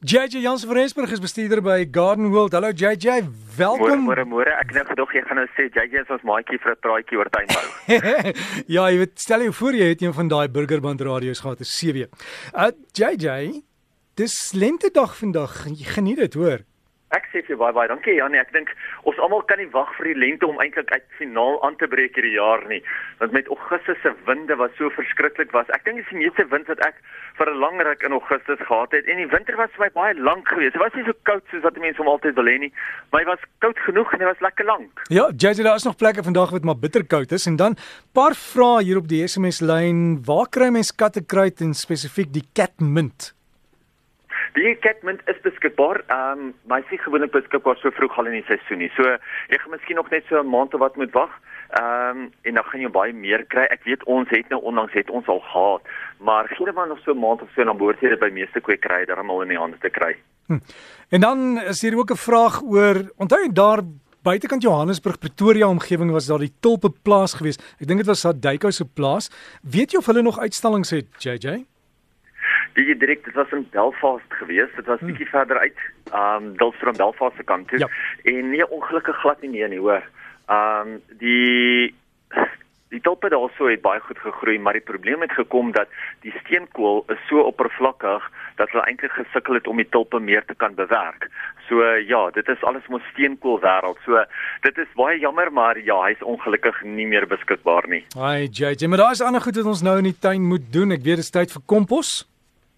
JJ Jans van Rensburg is bestuurder by Garden World. Hallo JJ, welkom. Môre môre, ek nou gedog jy gaan nou sê JJ is ons maatjie vir 'n praatjie oor tuinbou. ja, jy weet, stel jou voor jy het een van daai burgerband radio's gehad, 'n CW. Uh JJ, dis lentedag vandag. Geniet dit, hoor. Ek sê vir baie baie dankie Janie. Ek dink ons almal kan nie wag vir die lente om eintlik uit finaal aan te breek hierdie jaar nie. Want met Augustus se winde wat so verskriklik was. Ek dink dis die meeste wind wat ek vir 'n lang ruk in Augustus gehad het. En die winter was vir my baie lank geweest. Dit was nie so koud soos wat mense hom altyd wil hê nie, maar hy was koud genoeg en hy was lekker lank. Ja, JJ, daar is nog plekke vandag wat maar bitterkoud is en dan paar vrae hier op die SMS lyn. Waar kry mens kattekruid en spesifiek die catmint? Die catmint is beskikbaar. Ehm um, my sê gewoonlik beskikbaar so vroeg al in die seisoen nie. So jy gaan miskien nog net so 'n maand of wat moet wag. Ehm um, en dan gaan jy baie meer kry. Ek weet ons het nou onlangs het ons al gehad, maar gee maar nog so 'n maand of so dan behoort jy dit by meeste kwekery darmal in die hande te kry. Hm. En dan is hier ook 'n vraag oor onthou jy daar buitekant Johannesburg Pretoria omgewing was daar die Tulpe plaas geweest. Ek dink dit was Sadeiko se plaas. Weet jy of hulle nog uitstallings het, JJ? Die direk dit was in Belfast geweest. Dit was hmm. bietjie verder uit. Ehm um, Dulstrom Belfast se kant toe. Ja. En nee ongelukkig glad nie nee nie, hoor. Ehm um, die die tulpe daarso het baie goed gegroei, maar die probleem het gekom dat die steenkool is so oppervlakkig dat hulle eintlik gesukkel het om die tulpe meer te kan bewerk. So ja, dit is alles mos steenkool wêreld. So dit is baie jammer, maar ja, hy's ongelukkig nie meer beskikbaar nie. Ai JJ, maar daar is ander goed wat ons nou in die tuin moet doen. Ek weet dit is tyd vir kompos.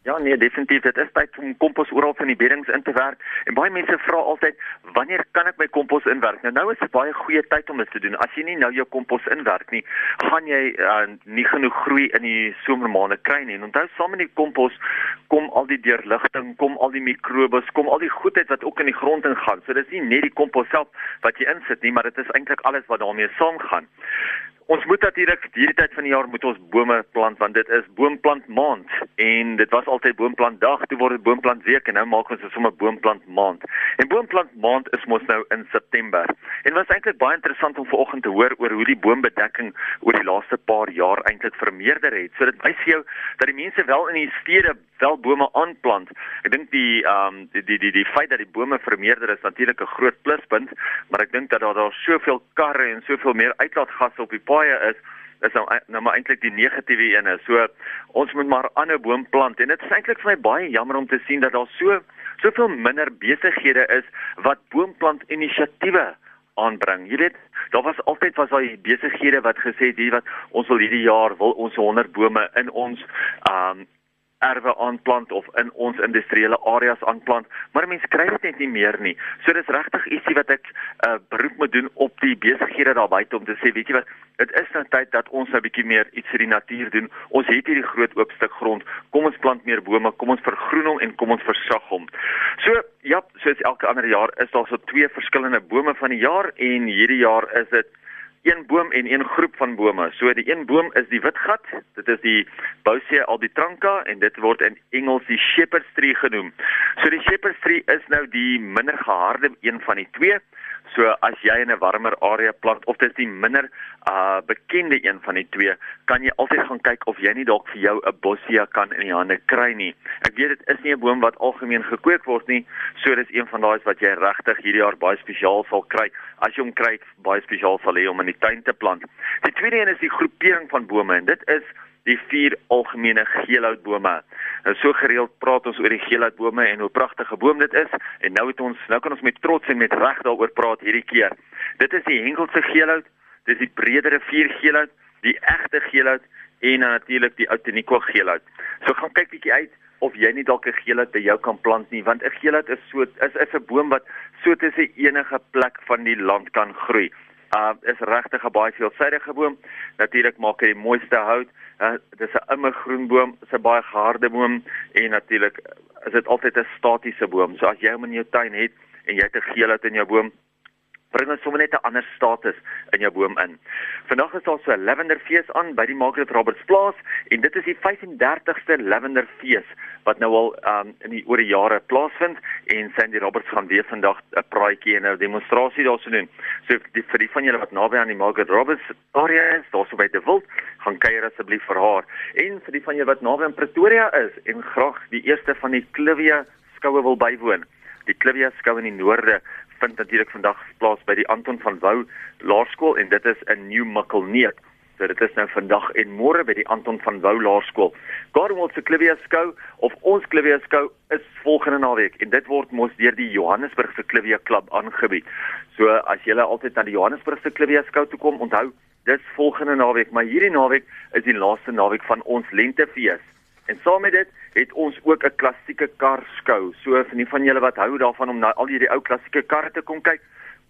Ja nee, definitief. Dit is tyd om kompos oral van die beddings in te werk. En baie mense vra altyd, wanneer kan ek my kompos inwerk? Nou nou is 'n baie goeie tyd om dit te doen. As jy nie nou jou kompos inwerk nie, gaan jy uh, nie genoeg groei in die somermaande kry nie. En onthou, saam met die kompos kom al die deurligting, kom al die mikrobes, kom al die goedheid wat ook in die grond ingaan. So dis nie net die kompos self wat jy insit nie, maar dit is eintlik alles wat daarmee saamgaan. Ons moet natuurlik hierdie tyd van die jaar moet ons bome plant want dit is boomplant maand en dit was altyd boomplant dag, toe word dit boomplant week en nou maak ons dit sommer boomplant maand. En boomplant maand is mos nou in September. En wat eintlik baie interessant om vanoggend te hoor oor hoe die boombedekking oor die laaste paar jaar eintlik vermeerder het. So dit wys jou dat die mense wel in die stede wel bome aanplant. Ek dink die ehm um, die, die die die feit dat die bome vermeerder is natuurlik 'n groot pluspunt, maar ek dink dat daar daar soveel karre en soveel meer uitlaatgasse op die paaie is is nou nou maar eintlik die negatiewe ene. So ons moet maar ander boom plant en dit is eintlik vir my baie jammer om te sien dat daar so soveel minder besighede is wat boomplant inisiatiewe aanbring. Jy weet, daar was altyd was daai besighede wat gesê het hier wat ons wil hierdie jaar wil ons 100 bome in ons um erwe aanplant of in ons industriële areas aanplant, maar mense kry dit net nie meer nie. So dis regtig ietsie wat ek 'n uh, beroep moet doen op die besighede daar buite om te sê, weet jy wat, dit is nou tyd dat ons 'n bietjie meer iets vir die natuur doen. Ons het hierdie groot oop stuk grond. Kom ons plant meer bome, kom ons vergroen hom en kom ons versag hom. So, ja, soos elke ander jaar is daar so twee verskillende bome van die jaar en hierdie jaar is dit een boom en een groep van bome. So die een boom is die witgat. Dit is die Bousia albitranca en dit word in Engels die shepherd's tree genoem. So die shepherd's tree is nou die minder geharde een van die twee. So as jy in 'n warmer area plant of dit is die minder uh bekende een van die twee, kan jy altyd gaan kyk of jy nie dalk vir jou 'n bossia kan in die hande kry nie. Ek weet dit is nie 'n boom wat algemeen gekweek word nie, so dis een van daai wat jy regtig hierdie jaar baie spesiaal sal kry. As jy hom kry, baie spesiaal sal hê om in die tuin te plant. Die tweede een is die groepering van bome en dit is die vier algemene geelhoutbome. Nou so gereeld praat ons oor die geelhoutbome en hoe pragtige boom dit is en nou het ons nou kan ons met trots en met reg daaroor praat hierdie keer. Dit is die Hengelse geelhout, dit is die breedere vier geelhout, die egte geelhout en natuurlik die Outeniqua geelhout. So gaan kyk bietjie uit of jy nie dalk 'n geelhout by jou kan plant nie want 'n geelhout is so is is 'n boom wat so tussen enige plek van die land kan groei. Uh is regtig 'n baie veelsidige boom. Natuurlik maak hy die mooiste hout. Uh, dis 'n immergroen boom, is 'n baie harde boom en natuurlik is dit altyd 'n statiese boom. So as jy hom in jou tuin het en jy het 'n geelhout in jou boom, bring ons sommer net 'n ander status in jou boom in. Vandag is daar so 'n lavenderfees aan by die Margaret Roberts plaas en dit is die 35ste lavenderfees wat nou al um, in die oor die jare plaasvind en Sandy Roberts gaan weer vandag 'n praatjie en 'n demonstrasie daarso doen. So die, vir die van julle wat naby aan die Margaret Roberts area is, daarso by De Wild, gaan kuier asseblief vir haar. En vir die van julle wat naby aan Pretoria is en graag die eerste van die Clivia skoue wil bywoon. Die Clivia skou in die noorde vind natuurlik vandag plaas by die Anton van Wou Laerskool en dit is in New Mikkelneet. So dit is nou vandag en môre by die Anton van Wou Laerskool. Gardenwold se Clivia skou of ons Clivia skou is volgende naweek en dit word mos deur die Johannesburgse Clivia klub aangebied. So as jy altyd na die Johannesburgse Clivia skou toe kom, onthou dis volgende naweek, maar hierdie naweek is die laaste naweek van ons lentefees. En saam met dit het ons ook 'n klassieke kar skou. So vir die van julle wat hou daarvan om na al hierdie ou klassieke karre te kom kyk,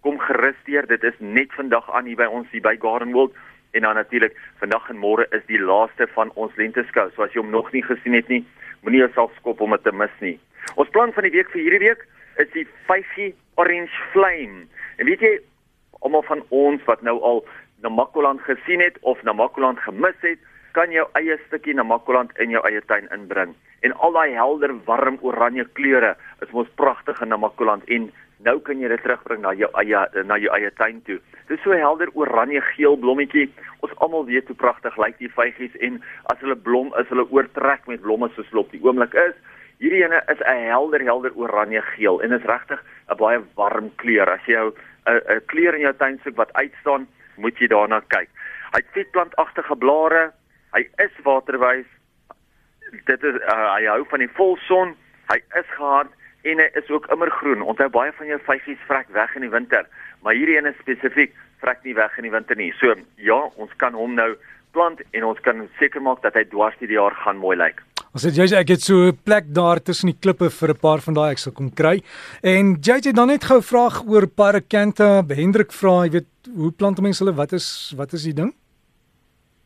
kom gerus deur. Dit is net vandag aan hier by ons hier by Gardenwold en dan natuurlik vandag en môre is die laaste van ons lenteskou. So as jy hom nog nie gesien het nie, moenie jouself skop om dit te mis nie. Ons plan van die week vir hierdie week is die 5G Orange Flame. En weet jy, almal van ons wat nou al Namakoland gesien het of Namakoland gemis het, kan jou eie stukkie Namakoland in jou eie tuin inbring. En al daai helder, warm oranje kleure is mos pragtig in Namakoland en nou kan jy dit terugbring na jou eie na jou eie tuin toe. Dit is so helder oranje geel blommetjie. Ons almal weet hoe pragtig lyk die vygies en as hulle blom, is hulle oortrek met blomme soos hulle op die oomblik is. Hierdie ene is 'n helder helder oranje geel en is regtig 'n baie warm kleur. As jy 'n 'n kleur in jou tuin soek wat uitstaan, moet jy daarna kyk. Hy het vetplantagtige blare, Hy is waterwys. Dit is uh, hy hou van die volson. Hy is gehard en hy is ook immergroen. Onthou baie van jou vyfies vrek weg in die winter, maar hierdie een spesifiek vrek nie weg in die winter nie. So ja, ons kan hom nou plant en ons kan seker maak dat hy dwars die jaar gaan mooi lyk. Ons het jy ek het so 'n plek daar tussen die klippe vir 'n paar van daai ek sal kom kry. En JJ dan net gou vraag oor Paracanta, Hendrik vra, jy weet, hoe plant mense hulle? Wat is wat is die ding?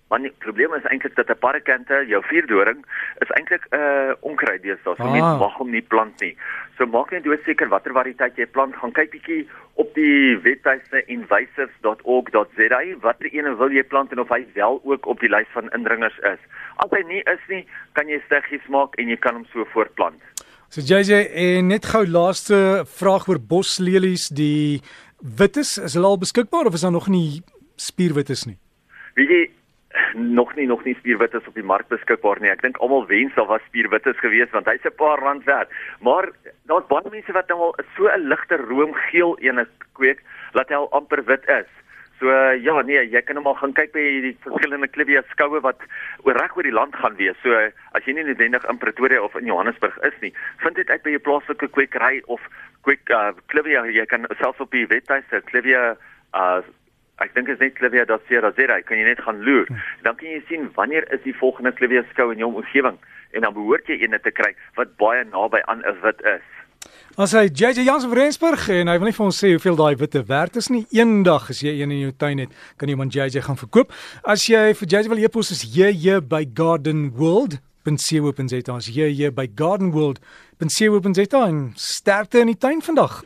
Maar die probleem is eintlik dat 'n parakante, jou vuurdoring, is eintlik 'n uh, onkruid deesdae. So ah. mense mag hom nie plant nie. So maak net dood seker watter variëteit jy plant. Gaan kyk bietjie op die webtuiste invasives.org.za watter ene wil jy plant en of hy wel ook op die lys van indringers is. As hy nie is nie, kan jy steggies maak en jy kan hom so voortplant. So JJ, en net gou laaste vraag oor boslelies, die wittes, is hulle al beskikbaar of is daar nog nie spierwittes nie? Wie jy nog nie nog nie spierwittes op die mark beskikbaar nie. Ek dink almal wens daar was spierwittes gewees want hy's 'n paar rand werd. Maar daar's baie mense wat nou al so 'n ligte roomgeel ene kweek dat hy al amper wit is. So ja, nee, jy kan hom al gaan kyk by die verskillende Clivia skoue wat oor reg oor die land gaan wees. So as jy nie noodwendig in Pretoria of in Johannesburg is nie, vind dit uit by jou plaaslike kwekery of kweek uh, Clivia. Jy kan selfs op die webtuiste Clivia uh Ek dink is net Clivia dat jy kan jy net gaan loer. Hm. Dan kan jy sien wanneer is die volgende Clivia skou in jou omgewing en dan behoort jy een te kry wat baie naby aan 'n wit is. As hy JJ Jansen van Rensburg en hy wil nie vir ons sê hoeveel daai witte werd is nie. Eendag as jy een in jou tuin het, kan jy man JJ gaan verkoop. As jy vir JJ wil e-pos is JJ by Garden World .co.za as jy hier by Garden World. .co.za en sterkte in die tuin vandag.